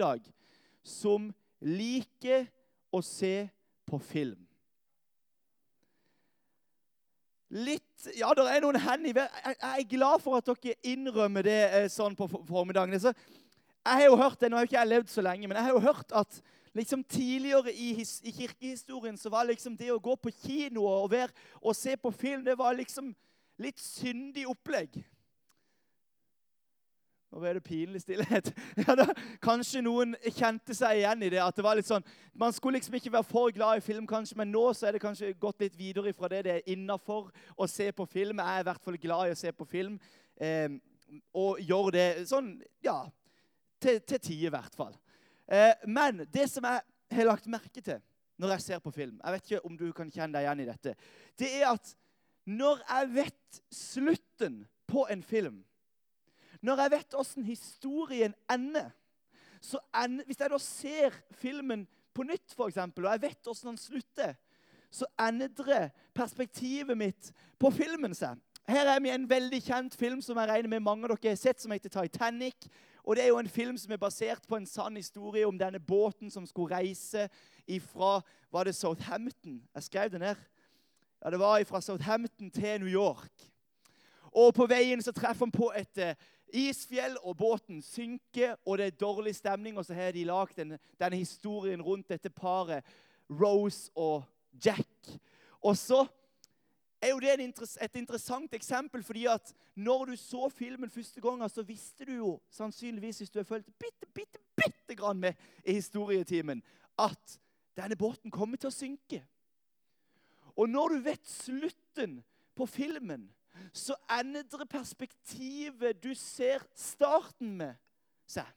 hverdag som liker å se på film? Litt Ja, det er noen hender. Jeg jeg er glad for at dere innrømmer det eh, sånn på formiddagen. Jeg har jo hørt det, Nå har jo ikke jeg levd så lenge, men jeg har jo hørt at liksom tidligere i, his, i kirkehistorien så var liksom det å gå på kino og, være, og se på film, det var liksom litt syndig opplegg. Nå ble det pinlig stillhet. Ja, da, kanskje noen kjente seg igjen i det. at det var litt sånn, Man skulle liksom ikke være for glad i film, kanskje, men nå så er det kanskje gått litt videre fra det det er innafor å se på film. Jeg er i hvert fall glad i å se på film. Eh, og gjør det sånn, ja Til, til tide, i hvert fall. Eh, men det som jeg har lagt merke til når jeg ser på film Jeg vet ikke om du kan kjenne deg igjen i dette. Det er at når jeg vet slutten på en film når jeg vet åssen historien ender så ender, Hvis jeg da ser filmen på nytt, eksempel, og jeg vet åssen den slutter, så endrer perspektivet mitt på filmen seg. Her er vi en veldig kjent film som jeg regner med mange av dere har sett, som heter Titanic. Og Det er jo en film som er basert på en sann historie om denne båten som skulle reise ifra Var det Southampton? Jeg skrev det ned. Ja, Det var fra Southampton til New York. Og På veien så treffer han på et eh, isfjell, og båten synker, og det er dårlig stemning. Og så har de lagd denne, denne historien rundt dette paret, Rose og Jack. Og så er jo det et interessant eksempel, fordi at når du så filmen første gang, så visste du jo sannsynligvis, hvis du har fulgt bitte, bitte, bitte grann med i historietimen, at denne båten kommer til å synke. Og når du vet slutten på filmen, så endrer perspektivet du ser starten med, seg.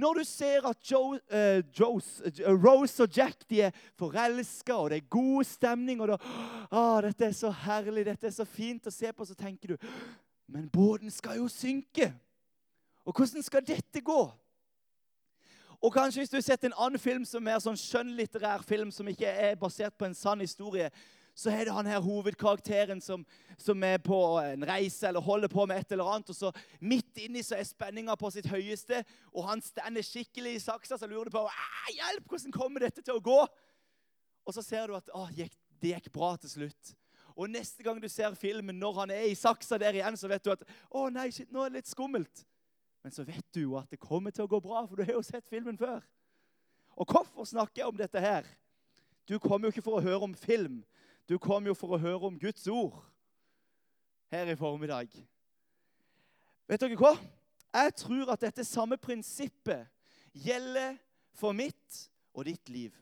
Når du ser at Joe, eh, Joes, eh, Rose og Jack de er forelska, og det er god stemning og da, ah, 'Dette er så herlig, dette er så fint å se på', så tenker du Men båten skal jo synke. Og hvordan skal dette gå? Og kanskje hvis du har sett en annen film som er sånn skjønnlitterær film som ikke er basert på en sann historie, så er det han her hovedkarakteren som, som er på en reise eller holder på med et eller annet. Og så midt inni så er spenninga på sitt høyeste, og han stender skikkelig i saksa. Så lurer du på «Ah, hjelp, hvordan kommer dette til å gå. Og så ser du at å, det gikk bra til slutt. Og neste gang du ser filmen når han er i saksa der igjen, så vet du at å nei, shit, nå er det litt skummelt. Men så vet du jo at det kommer til å gå bra, for du har jo sett filmen før. Og hvorfor snakker jeg om dette her? Du kommer jo ikke for å høre om film. Du kom jo for å høre om Guds ord her i formiddag. Vet dere hva? Jeg tror at dette samme prinsippet gjelder for mitt og ditt liv.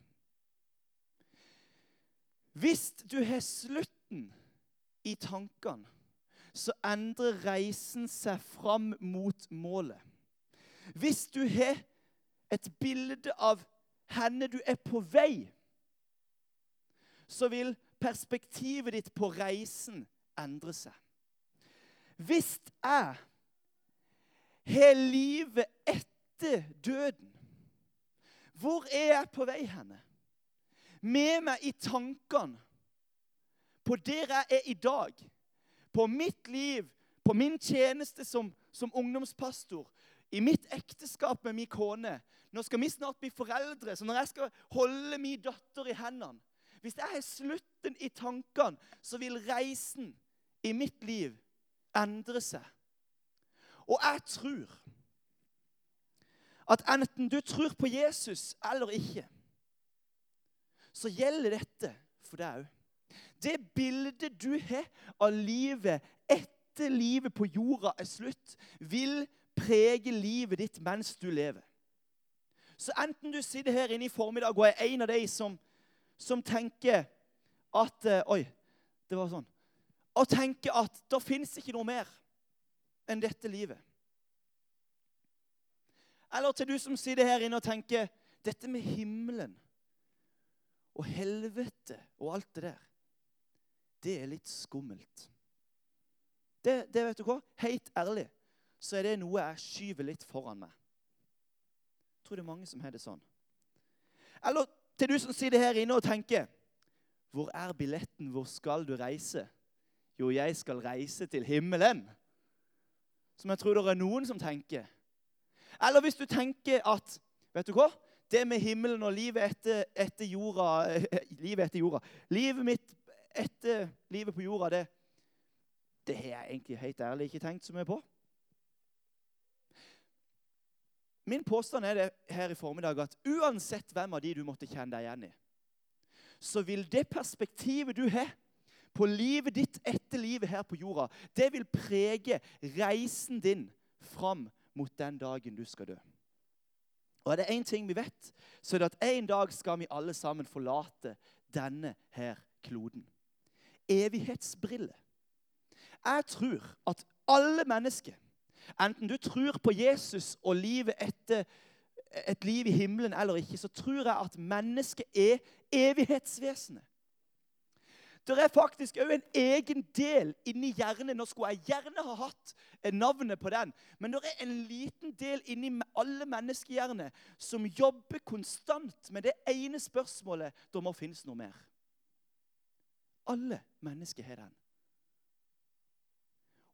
Hvis du har slutten i tankene, så endrer reisen seg fram mot målet. Hvis du har et bilde av henne du er på vei, så vil perspektivet ditt på reisen endre seg. Hvis jeg har livet etter døden, hvor er jeg på vei henne? Med meg i tankene på der jeg er i dag, på mitt liv, på min tjeneste som, som ungdomspastor, i mitt ekteskap med min kone. Nå skal vi snart bli foreldre, så når jeg skal holde min datter i hendene Hvis jeg har slutten i tankene, så vil reisen i mitt liv endre seg. Og jeg tror at enten du tror på Jesus eller ikke, så gjelder dette for deg òg. Det bildet du har av livet etter livet på jorda er slutt, vil prege livet ditt mens du lever. Så enten du sitter her inne i formiddag og er en av de som, som tenker at eh, Oi, det var sånn. Å tenke at det fins ikke noe mer enn dette livet. Eller til du som sitter her inne og tenker dette med himmelen og helvete og alt det der, det er litt skummelt. Det, det vet du hva? Helt ærlig så er det noe jeg skyver litt foran meg. Jeg tror det er mange som har det sånn. Eller til du som sitter her inne og tenker Hvor er billetten? Hvor skal du reise? Jo, jeg skal reise til himmelen. Som jeg tror det er noen som tenker. Eller hvis du tenker at Vet du hva? Det med himmelen og livet etter, etter jorda Livet etter jorda. Livet mitt etter livet på jorda, det, det har jeg egentlig helt ærlig ikke tenkt så mye på. Min påstand er det her i formiddag at uansett hvem av de du måtte kjenne deg igjen i, så vil det perspektivet du har på livet ditt etter livet her på jorda, det vil prege reisen din fram mot den dagen du skal dø. Og er det én ting vi vet, så er det at en dag skal vi alle sammen forlate denne her kloden. Evighetsbrille. Jeg tror at alle mennesker Enten du tror på Jesus og livet etter et liv i himmelen eller ikke, så tror jeg at mennesket er evighetsvesenet. Det er faktisk òg en egen del inni hjernen. Nå skulle jeg gjerne ha hatt navnet på den. Men det er en liten del inni alle menneskehjerner som jobber konstant med det ene spørsmålet det må finnes noe mer. Alle mennesker har den.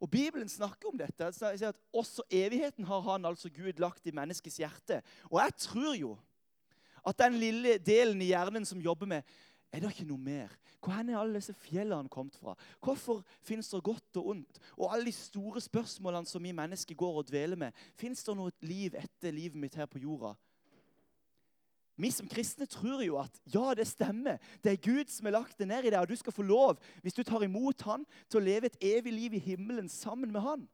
Og Bibelen snakker om dette. Sier at Også evigheten har han altså Gud lagt i menneskets hjerte. Og jeg tror jo at den lille delen i hjernen som jobber med Er det ikke noe mer? Hvor er alle disse fjellene kommet fra? Hvorfor finnes det godt og ondt? Og alle de store spørsmålene som vi mennesker går og dveler med. Fins det noe liv etter livet mitt her på jorda? Vi som kristne tror jo at ja, det stemmer. Det er Gud som har lagt det ned i deg, og du skal få lov, hvis du tar imot han, til å leve et evig liv i himmelen sammen med han.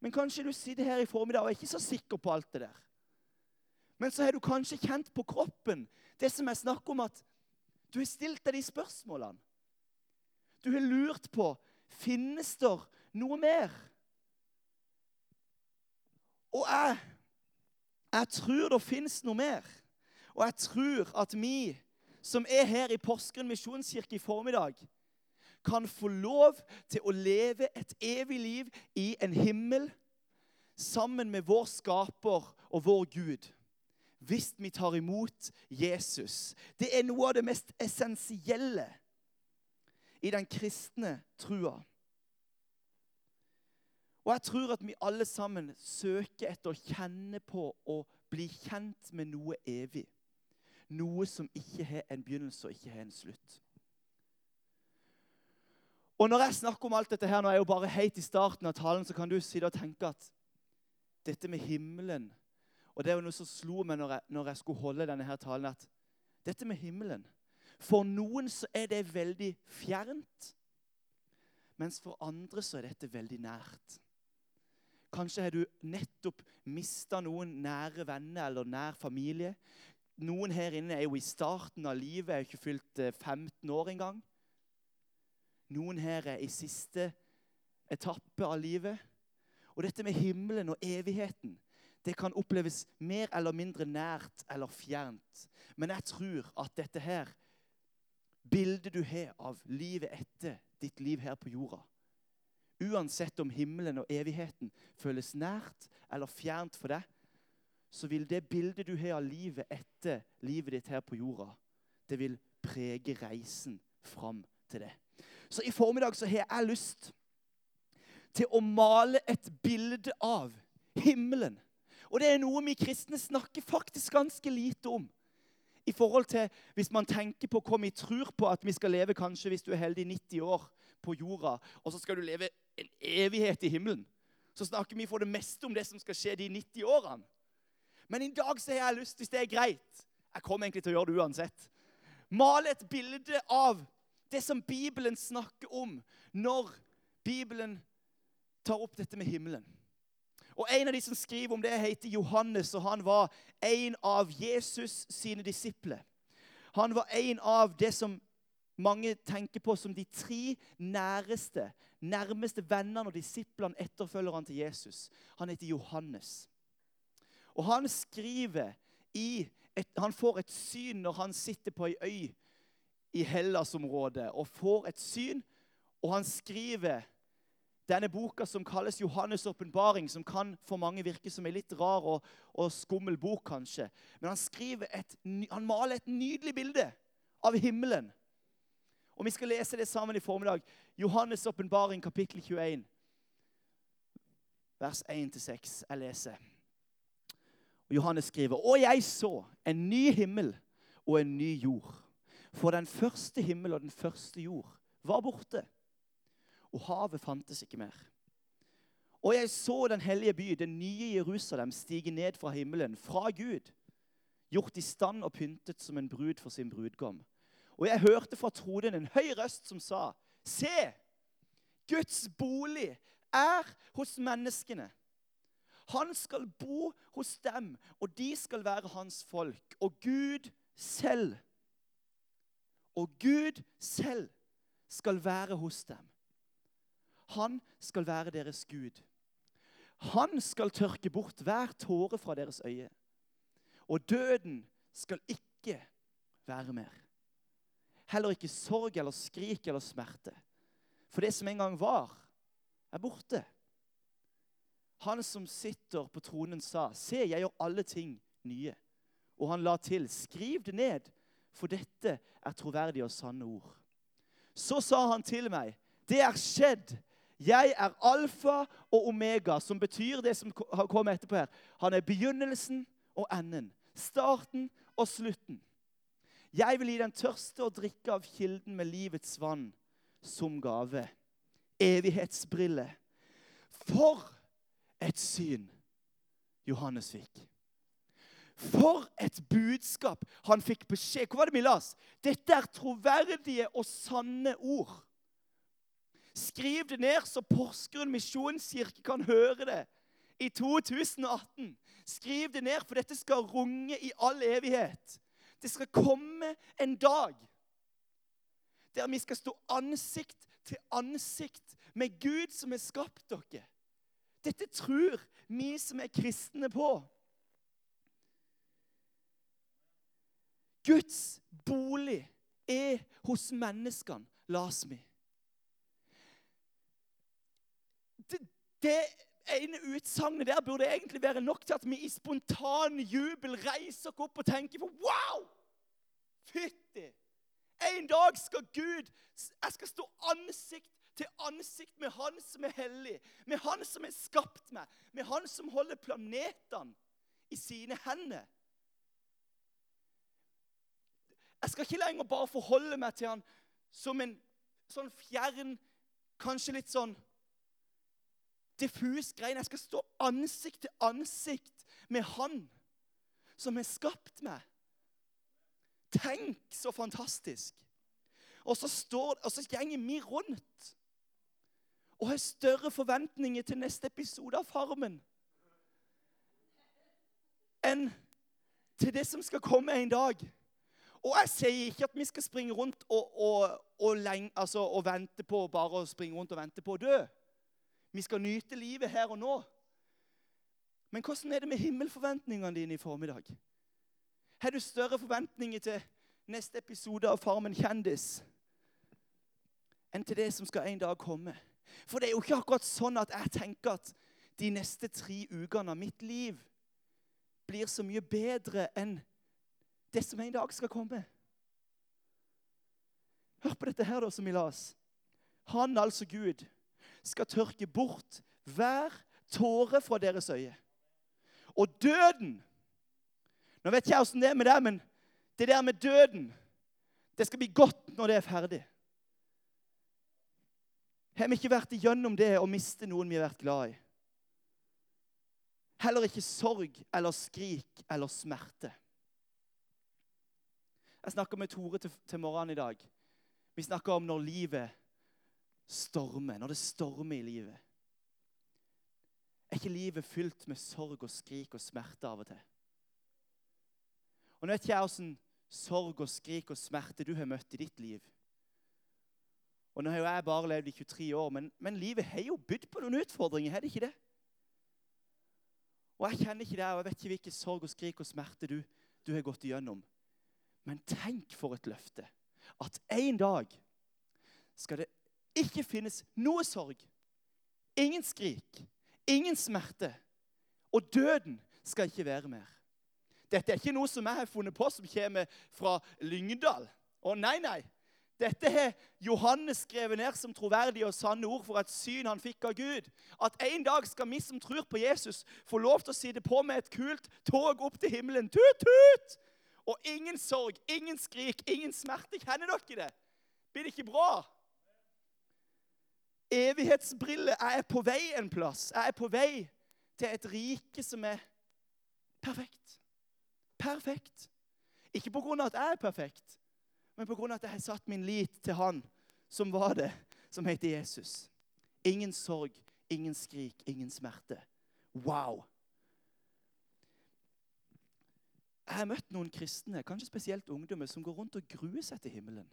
Men kanskje du sitter her i formiddag og er ikke så sikker på alt det der. Men så har du kanskje kjent på kroppen det som jeg snakker om, at du har stilt deg de spørsmålene. Du har lurt på finnes det noe mer. Og jeg, jeg tror det finnes noe mer. Og jeg tror at vi som er her i Porsgrunn misjonskirke i formiddag, kan få lov til å leve et evig liv i en himmel sammen med vår skaper og vår Gud. Hvis vi tar imot Jesus. Det er noe av det mest essensielle i den kristne trua. Og jeg tror at vi alle sammen søker etter å kjenne på og bli kjent med noe evig noe som ikke har en begynnelse og ikke har en slutt. Og Når jeg snakker om alt dette her, nå er jeg jo bare helt i starten av talen, så kan du sitte og tenke at dette med himmelen Og det er jo noe som slo meg når jeg, når jeg skulle holde denne her talen, at dette med himmelen For noen så er det veldig fjernt, mens for andre så er dette veldig nært. Kanskje har du nettopp mista noen nære venner eller nær familie. Noen her inne er jo i starten av livet, er ikke fylt 15 eh, år engang. Noen her er i siste etappe av livet. Og dette med himmelen og evigheten det kan oppleves mer eller mindre nært eller fjernt. Men jeg tror at dette her, bildet du har av livet etter ditt liv her på jorda Uansett om himmelen og evigheten føles nært eller fjernt for deg, så vil det bildet du har av livet etter livet ditt her på jorda, det vil prege reisen fram til det. Så i formiddag så har jeg lyst til å male et bilde av himmelen. Og det er noe vi kristne snakker faktisk ganske lite om. I forhold til Hvis man tenker på hva vi tror på at vi skal leve kanskje hvis du er heldig 90 år på jorda, og så skal du leve en evighet i himmelen, så snakker vi for det meste om det som skal skje de 90 årene. Men i dag så har jeg lyst, hvis det er greit Jeg kommer egentlig til å gjøre det uansett. Male et bilde av det som Bibelen snakker om når Bibelen tar opp dette med himmelen. Og En av de som skriver om det, heter Johannes, og han var en av Jesus sine disipler. Han var en av det som mange tenker på som de tre næreste, nærmeste vennene og disiplene, etterfølgerne til Jesus. Han heter Johannes. Og han skriver i et, Han får et syn når han sitter på ei øy i Hellas-området og får et syn, og han skriver denne boka som kalles Johannes' åpenbaring, som kan for mange virke som en litt rar og, og, skummel bok, kanskje. Men han, et, han maler et nydelig bilde av himmelen. Og Vi skal lese det sammen i formiddag. Johannes' åpenbaring, kapittel 21, vers 1-6. Jeg leser. Johannes skriver, Og jeg så en ny himmel og en ny jord. For den første himmel og den første jord var borte, og havet fantes ikke mer. Og jeg så den hellige by, den nye Jerusalem, stige ned fra himmelen, fra Gud, gjort i stand og pyntet som en brud for sin brudgom. Og jeg hørte fra tronen en høy røst som sa, Se, Guds bolig er hos menneskene. Han skal bo hos dem, og de skal være hans folk. Og Gud selv Og Gud selv skal være hos dem. Han skal være deres Gud. Han skal tørke bort hver tåre fra deres øye. Og døden skal ikke være mer. Heller ikke sorg eller skrik eller smerte. For det som en gang var, er borte. Han som sitter på tronen, sa, 'Se, jeg gjør alle ting nye.' Og han la til, 'Skriv det ned, for dette er troverdige og sanne ord.' Så sa han til meg, 'Det er skjedd.' Jeg er alfa og omega, som betyr det som kommer etterpå her. Han er begynnelsen og enden, starten og slutten. Jeg vil gi den tørste å drikke av kilden med livets vann som gave. Evighetsbrille. For et syn Johannes fikk. For et budskap han fikk beskjed. Hvor var det vi las? Dette er troverdige og sanne ord. Skriv det ned, så Porsgrunn misjonskirke kan høre det i 2018. Skriv det ned, for dette skal runge i all evighet. Det skal komme en dag der vi skal stå ansikt til ansikt med Gud som har skapt dere. Dette tror vi som er kristne på. Guds bolig er hos menneskene, las vi. Det, det ene utsagnet der burde egentlig være nok til at vi i spontan jubel reiser oss opp og tenker på Wow! Fytti! En dag skal Gud Jeg skal stå ansikt til ansikt med Han som er hellig, med Han som har skapt meg, med Han som holder planetene i sine hender. Jeg skal ikke lenger bare forholde meg til Han som en sånn fjern, kanskje litt sånn diffus grein. Jeg skal stå ansikt til ansikt med Han som har skapt meg. Tenk så fantastisk. Og så, står, og så gjenger vi rundt og har større forventninger til neste episode av Farmen enn til det som skal komme en dag. Og jeg sier ikke at vi skal springe rundt og, og, og, lenge, altså, og vente på bare å springe rundt og vente på å dø. Vi skal nyte livet her og nå. Men hvordan er det med himmelforventningene dine i formiddag? Har du større forventninger til neste episode av Farmen kjendis enn til det som skal en dag komme? For det er jo ikke akkurat sånn at jeg tenker at de neste tre ukene av mitt liv blir så mye bedre enn det som en dag skal komme. Hør på dette her da, som vi las. Han, altså Gud, skal tørke bort hver tåre fra deres øye. Og døden Nå vet jeg åssen det er med deg, men det der med døden Det skal bli godt når det er ferdig. Har vi ikke vært igjennom det å miste noen vi har vært glad i? Heller ikke sorg eller skrik eller smerte. Jeg snakka med Tore til, til morgenen i dag. Vi snakka om når livet stormer, når det stormer i livet. Er ikke livet fylt med sorg og skrik og smerte av og til? Og Nå vet ikke jeg åssen sorg og skrik og smerte du har møtt i ditt liv. Og Nå har jo jeg bare levd i 23 år, men, men livet har jo bydd på noen utfordringer. har det ikke det? Og Jeg kjenner ikke det, og jeg vet ikke hvilken sorg og skrik og smerte du, du har gått igjennom. Men tenk for et løfte at en dag skal det ikke finnes noe sorg, ingen skrik, ingen smerte. Og døden skal ikke være mer. Dette er ikke noe som jeg har funnet på som kommer fra Lyngdal. Å nei, nei. Dette har Johannes skrevet ned som troverdige og sanne ord for et syn han fikk av Gud. At en dag skal vi som tror på Jesus, få lov til å sitte på med et kult tog opp til himmelen. Tut, tut! Og ingen sorg, ingen skrik, ingen smerte. Kjenner dere det? Blir det ikke bra? Evighetsbrille. Jeg er på vei en plass. Jeg er på vei til et rike som er perfekt. Perfekt. Ikke på grunn av at jeg er perfekt, men pga. at jeg har satt min lit til Han som var det, som heter Jesus. Ingen sorg, ingen skrik, ingen smerte. Wow! Jeg har møtt noen kristne, kanskje spesielt ungdommer, som går rundt og gruer seg til himmelen.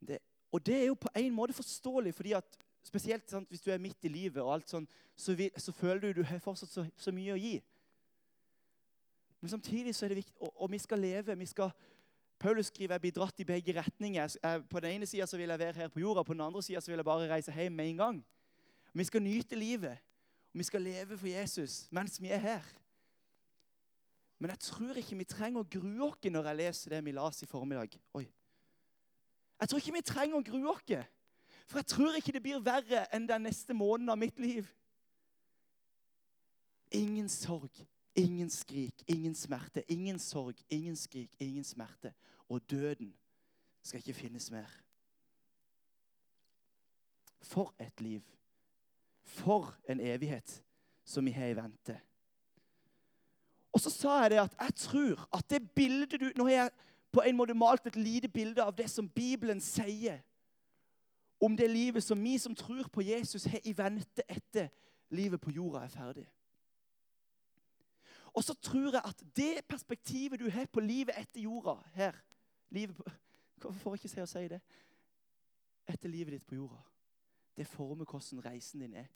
Det, og det er jo på en måte forståelig, fordi at spesielt sant, hvis du er midt i livet, og alt sånn, så, vi, så føler du du har fortsatt så, så mye å gi. Men samtidig så er det viktig, og, og vi skal leve. vi skal, Paulus skriver jeg blir dratt i begge retninger. På den ene sida vil jeg være her på jorda, på den andre sida vil jeg bare reise hjem med en gang. Vi skal nyte livet, og vi skal leve for Jesus mens vi er her. Men jeg tror ikke vi trenger å grue oss når jeg leser det vi las i formiddag. Oi. Jeg tror ikke vi trenger å grue oss, for jeg tror ikke det blir verre enn den neste måneden av mitt liv. Ingen sorg, Ingen skrik, ingen smerte, ingen sorg, ingen skrik, ingen smerte. Og døden skal ikke finnes mer. For et liv. For en evighet som vi har i vente. Og så sa jeg det at jeg tror at det bildet du Nå har jeg på en måte malt et lite bilde av det som Bibelen sier om det livet som vi som tror på Jesus, har i vente etter livet på jorda er ferdig. Og så tror jeg at det perspektivet du har på livet etter jorda her på, Hvorfor får jeg ikke se å si det? Etter livet ditt på jorda. Det former hvordan reisen din er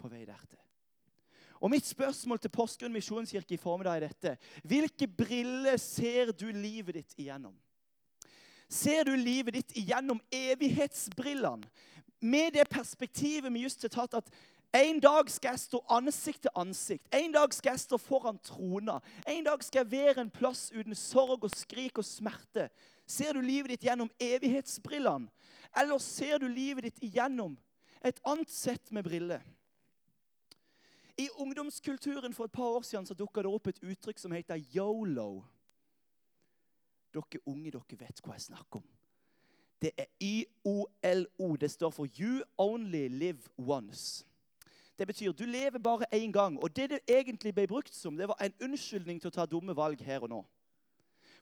på vei dertil. Og Mitt spørsmål til Porsgrunn misjonskirke i formiddag er dette. Hvilke briller ser du livet ditt igjennom? Ser du livet ditt igjennom evighetsbrillene? Med det perspektivet vi just har tatt, at en dag skal jeg stå ansikt til ansikt. En dag skal jeg stå foran trona. En dag skal jeg være en plass uten sorg og skrik og smerte. Ser du livet ditt gjennom evighetsbrillene? Eller ser du livet ditt igjennom et annet sett med briller? I ungdomskulturen for et par år siden så dukka det opp et uttrykk som heter yolo. Dere unge dere vet hva jeg snakker om. Det er YOLO. Det står for You Only Live Once. Det betyr du lever bare én gang. Og det det egentlig ble brukt som, det var en unnskyldning til å ta dumme valg her og nå.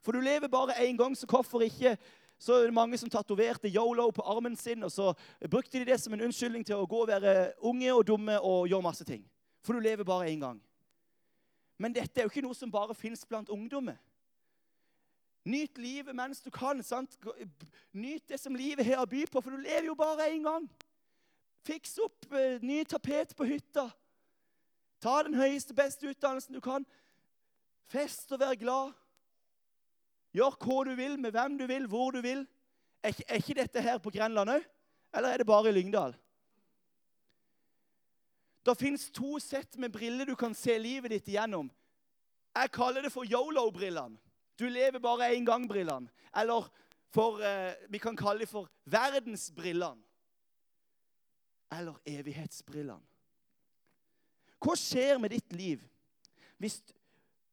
For du lever bare én gang, så hvorfor ikke så er det mange som tatoverte yolo på armen sin, og så brukte de det som en unnskyldning til å gå og være unge og dumme og gjøre masse ting. For du lever bare én gang. Men dette er jo ikke noe som bare fins blant ungdommer. Nyt livet mens du kan. sant? Nyt det som livet har å by på, for du lever jo bare én gang. Fiks opp eh, ny tapet på hytta. Ta den høyeste, beste utdannelsen du kan. Fest og vær glad. Gjør hva du vil, med hvem du vil, hvor du vil. Er, er ikke dette her på Grenland òg? Eller er det bare i Lyngdal? Det fins to sett med briller du kan se livet ditt igjennom. Jeg kaller det for yolo-brillene. Du lever bare én gang-brillene. Eller for, eh, vi kan kalle det for verdensbrillene eller evighetsbrillene. Hva skjer med ditt liv hvis,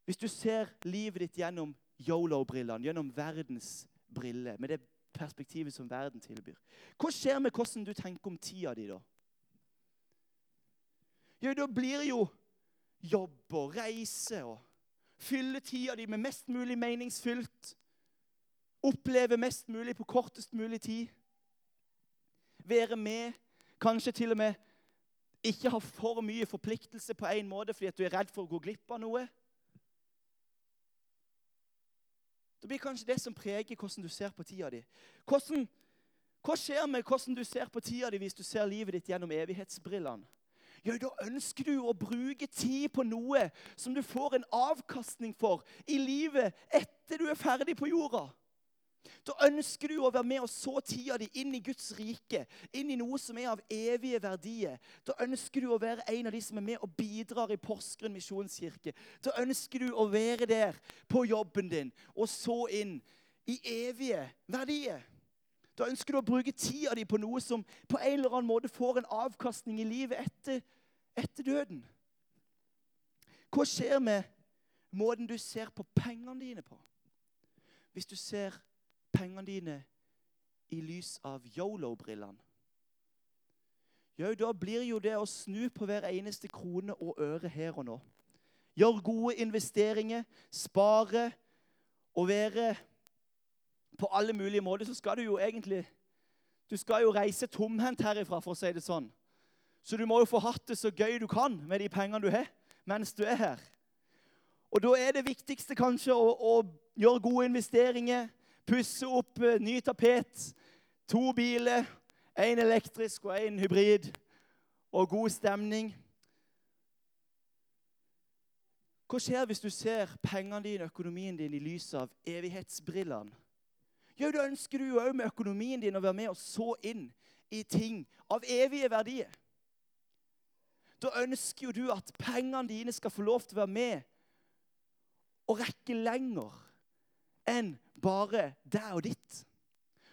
hvis du ser livet ditt gjennom yolo-brillene, gjennom verdens briller, med det perspektivet som verden tilbyr? Hva skjer med hvordan du tenker om tida di da? Jo, da blir jo jobb og reise og fylle tida di med mest mulig meningsfylt. Oppleve mest mulig på kortest mulig tid. Være med Kanskje til og med ikke ha for mye forpliktelse på en måte fordi at du er redd for å gå glipp av noe. Det blir kanskje det som preger hvordan du ser på tida di. Hvordan, hva skjer med hvordan du ser på tida di hvis du ser livet ditt gjennom evighetsbrillene? Ja, Da ønsker du å bruke tid på noe som du får en avkastning for i livet etter du er ferdig på jorda. Da ønsker du å være med og så tida di inn i Guds rike, inn i noe som er av evige verdier. Da ønsker du å være en av de som er med og bidrar i Porsgrunn misjonskirke. Da ønsker du å være der på jobben din og så inn i evige verdier. Da ønsker du å bruke tida di på noe som på en eller annen måte får en avkastning i livet etter, etter døden. Hva skjer med måten du ser på pengene dine på? Hvis du ser pengene dine i lys av yolo-brillene. Jo, da blir jo det å snu på hver eneste krone og øre her og nå. Gjør gode investeringer, spare og være på alle mulige måter, så skal du jo egentlig Du skal jo reise tomhendt herifra, for å si det sånn. Så du må jo få hatt det så gøy du kan med de pengene du har, mens du er her. Og da er det viktigste kanskje å, å gjøre gode investeringer, pusse opp uh, ny tapet, to biler, én elektrisk og én hybrid, og god stemning. Hva skjer hvis du ser pengene dine, økonomien din, i lys av evighetsbrillene? Jo, da ønsker du òg med økonomien din å være med og så inn i ting av evige verdier. Da ønsker jo du at pengene dine skal få lov til å være med og rekke lenger enn bare deg og ditt.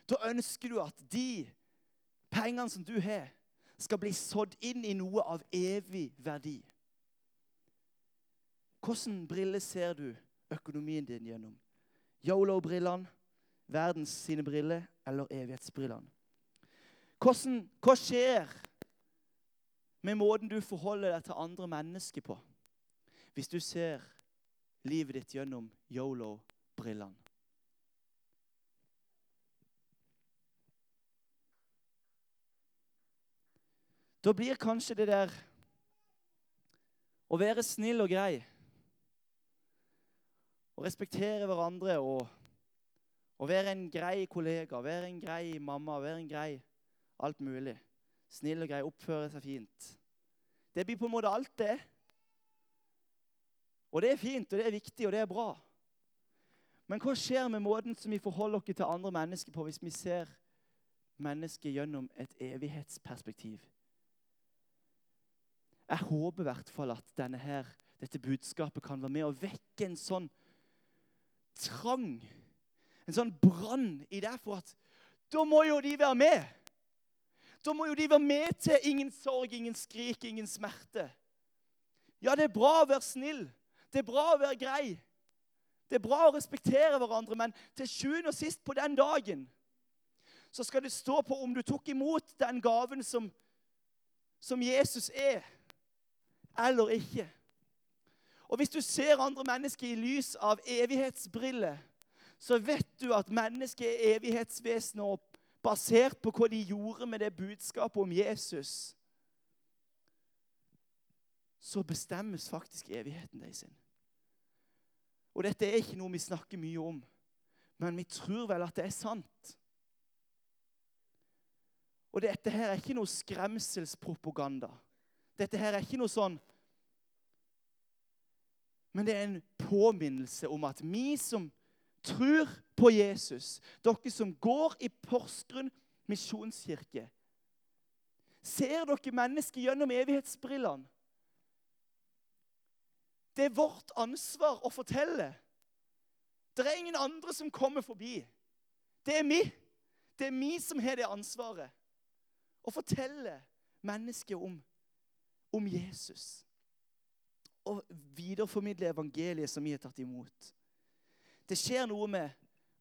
Da ønsker du at de pengene som du har, skal bli sådd inn i noe av evig verdi. Hvilken briller ser du økonomien din gjennom? Yolo-brillene, verdens sine briller eller evighetsbrillene? Hvordan, hva skjer med måten du forholder deg til andre mennesker på hvis du ser livet ditt gjennom yolo-brillene? Da blir kanskje det der å være snill og grei å respektere hverandre og, og være en grei kollega, være en grei mamma, være en grei alt mulig. Snill og grei, oppføre seg fint. Det blir på en måte alt, det. Og det er fint, og det er viktig, og det er bra. Men hva skjer med måten som vi forholder oss til andre mennesker på hvis vi ser mennesket gjennom et evighetsperspektiv? Jeg håper i hvert fall at her, dette budskapet kan være med å vekke en sånn trang, en sånn brann i deg for at da må jo de være med. Da må jo de være med til ingen sorg, ingen skrik, ingen smerte. Ja, det er bra å være snill. Det er bra å være grei. Det er bra å respektere hverandre, men til sjuende og sist på den dagen så skal det stå på om du tok imot den gaven som, som Jesus er, eller ikke. Og hvis du ser andre mennesker i lys av evighetsbriller, så vet du at mennesket er evighetsvesen og basert på hva de gjorde med det budskapet om Jesus, så bestemmes faktisk evigheten deres. Og dette er ikke noe vi snakker mye om, men vi tror vel at det er sant. Og dette her er ikke noe skremselspropaganda. Dette her er ikke noe sånn men det er en påminnelse om at vi som tror på Jesus, dere som går i Porsgrunn misjonskirke Ser dere mennesker gjennom evighetsbrillene? Det er vårt ansvar å fortelle. Det er ingen andre som kommer forbi. Det er vi. Det er vi som har det ansvaret. Å fortelle mennesker om, om Jesus og videreformidle evangeliet som vi har tatt imot. Det skjer noe med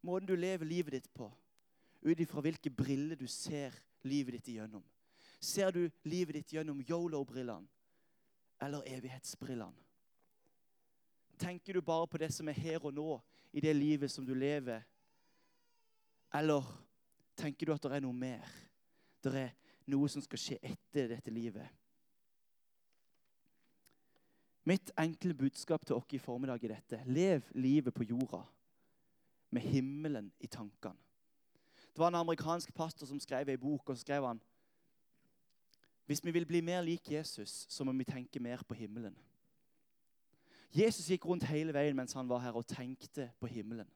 måten du lever livet ditt på, ut ifra hvilke briller du ser livet ditt igjennom. Ser du livet ditt gjennom yolo-brillene eller evighetsbrillene? Tenker du bare på det som er her og nå, i det livet som du lever? Eller tenker du at det er noe mer? Det er noe som skal skje etter dette livet? Mitt enkle budskap til oss i formiddag er dette. Lev livet på jorda med himmelen i tankene. Det var en amerikansk pastor som skrev ei bok, og så skrev han hvis vi vil bli mer lik Jesus, så må vi tenke mer på himmelen. Jesus gikk rundt hele veien mens han var her og tenkte på himmelen.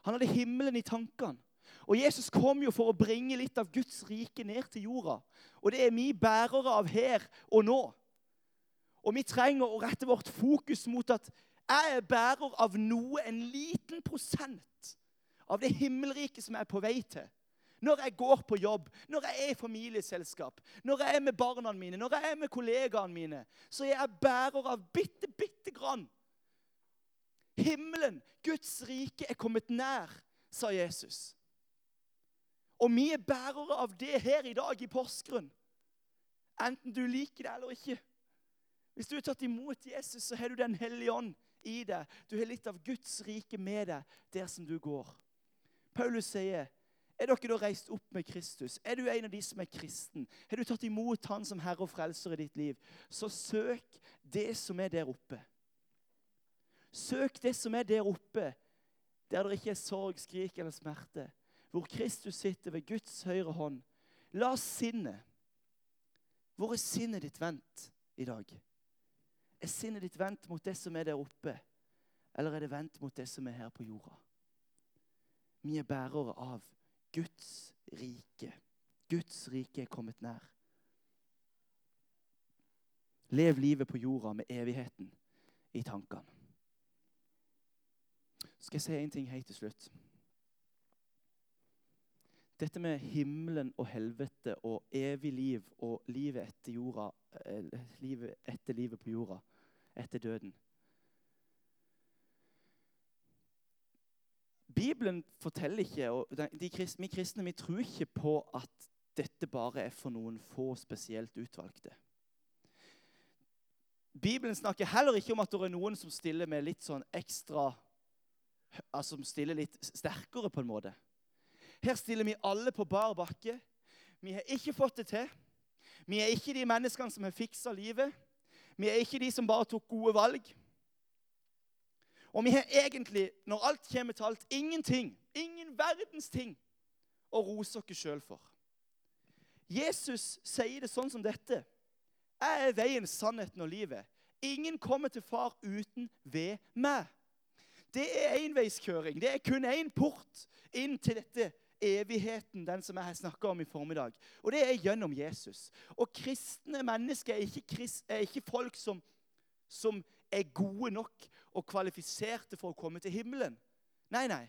Han hadde himmelen i tankene. Og Jesus kom jo for å bringe litt av Guds rike ned til jorda. Og det er vi bærere av her og nå. Og vi trenger å rette vårt fokus mot at jeg er bærer av noe, en liten prosent av det himmelriket som jeg er på vei til. Når jeg går på jobb, når jeg er i familieselskap, når jeg er med barna mine, når jeg er med kollegaene mine, så er jeg bærer av bitte, bitte grann. Himmelen, Guds rike, er kommet nær, sa Jesus. Og vi er bærere av det her i dag i Porsgrunn. Enten du liker det eller ikke. Hvis du har tatt imot Jesus, så har du Den hellige ånd i deg. Du har litt av Guds rike med deg der som du går. Paulus sier, er dere da reist opp med Kristus? Er du en av de som er kristen? Har du tatt imot Han som Herre og Frelser i ditt liv? Så søk det som er der oppe. Søk det som er der oppe, der det ikke er sorg, skrik eller smerte. Hvor Kristus sitter ved Guds høyre hånd. La sinnet Hvor er sinnet ditt vendt i dag? Er sinnet ditt vendt mot det som er der oppe, eller er det vendt mot det som er her på jorda? Vi er bærere av Guds rike. Guds rike er kommet nær. Lev livet på jorda med evigheten i tankene. Så skal jeg si en ting helt til slutt. Dette med himmelen og helvete og evig liv og livet etter, jorda, eh, livet etter livet på jorda etter døden. Bibelen forteller ikke, og de kristne, Vi kristne vi tror ikke på at dette bare er for noen få spesielt utvalgte. Bibelen snakker heller ikke om at det er noen som stiller med litt sånn ekstra altså Som stiller litt sterkere, på en måte. Her stiller vi alle på bar bakke. Vi har ikke fått det til. Vi er ikke de menneskene som har fiksa livet. Vi er ikke de som bare tok gode valg. Og vi har egentlig, når alt kommer til alt, ingenting, ingen verdens ting å rose oss sjøl for. Jesus sier det sånn som dette. Jeg er veien, sannheten og livet. Ingen kommer til far uten ved meg. Det er enveiskjøring. Det er kun én port inn til dette evigheten, den som jeg snakka om i formiddag. Og det er gjennom Jesus. Og kristne mennesker er ikke, krist, er ikke folk som, som, er gode nok og kvalifiserte for å komme til himmelen. Nei, nei.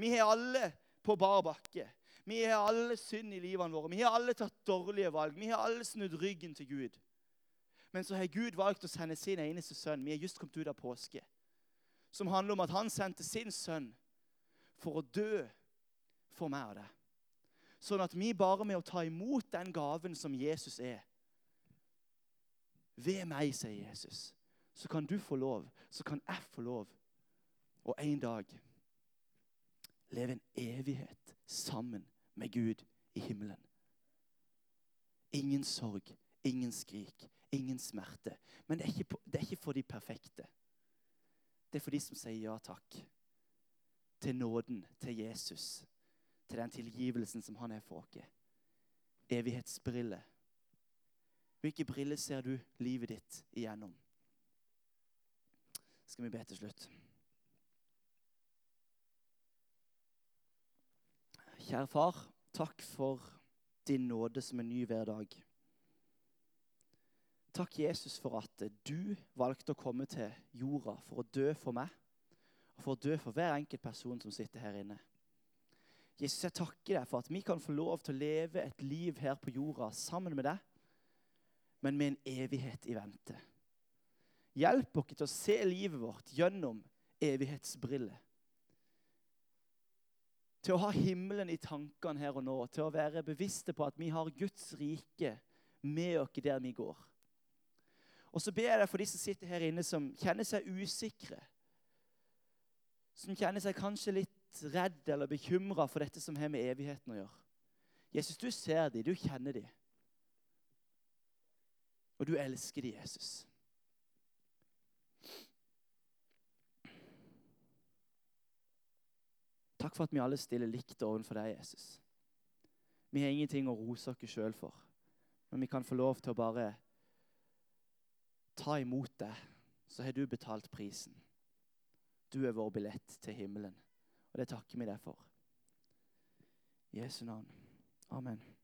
Vi har alle på bar bakke. Vi har alle synd i livene våre. Vi har alle tatt dårlige valg. Vi har alle snudd ryggen til Gud. Men så har Gud valgt å sende sin eneste sønn. Vi har just kommet ut av påske. Som handler om at han sendte sin sønn for å dø for meg og deg. Sånn at vi bare med å ta imot den gaven som Jesus er Ved meg, sier Jesus, så kan du få lov, så kan jeg få lov, og en dag leve en evighet sammen med Gud i himmelen. Ingen sorg, ingen skrik, ingen smerte. Men det er, ikke, det er ikke for de perfekte. Det er for de som sier ja takk til nåden, til Jesus til den tilgivelsen som han er for oss. Evighetsbriller. Hvilke briller ser du livet ditt igjennom? Skal vi be til slutt. Kjære far, takk for din nåde som er ny hver dag. Takk, Jesus, for at du valgte å komme til jorda for å dø for meg, og for å dø for hver enkelt person som sitter her inne. Jesus, jeg takker deg for at vi kan få lov til å leve et liv her på jorda sammen med deg, men med en evighet i vente. Hjelp oss til å se livet vårt gjennom evighetsbriller. Til å ha himmelen i tankene her og nå, til å være bevisste på at vi har Guds rike med oss der vi går. Og så ber jeg deg for de som sitter her inne, som kjenner seg usikre. Som kjenner seg kanskje redd eller bekymra for dette som har med evigheten å gjøre. Jesus, du ser dem, du kjenner dem. Og du elsker dem, Jesus. Takk for at vi alle stiller likt overfor deg, Jesus. Vi har ingenting å rose oss sjøl for, men vi kan få lov til å bare ta imot deg, så har du betalt prisen. Du er vår billett til himmelen. Og det takker vi deg for. I Jesu navn. Amen.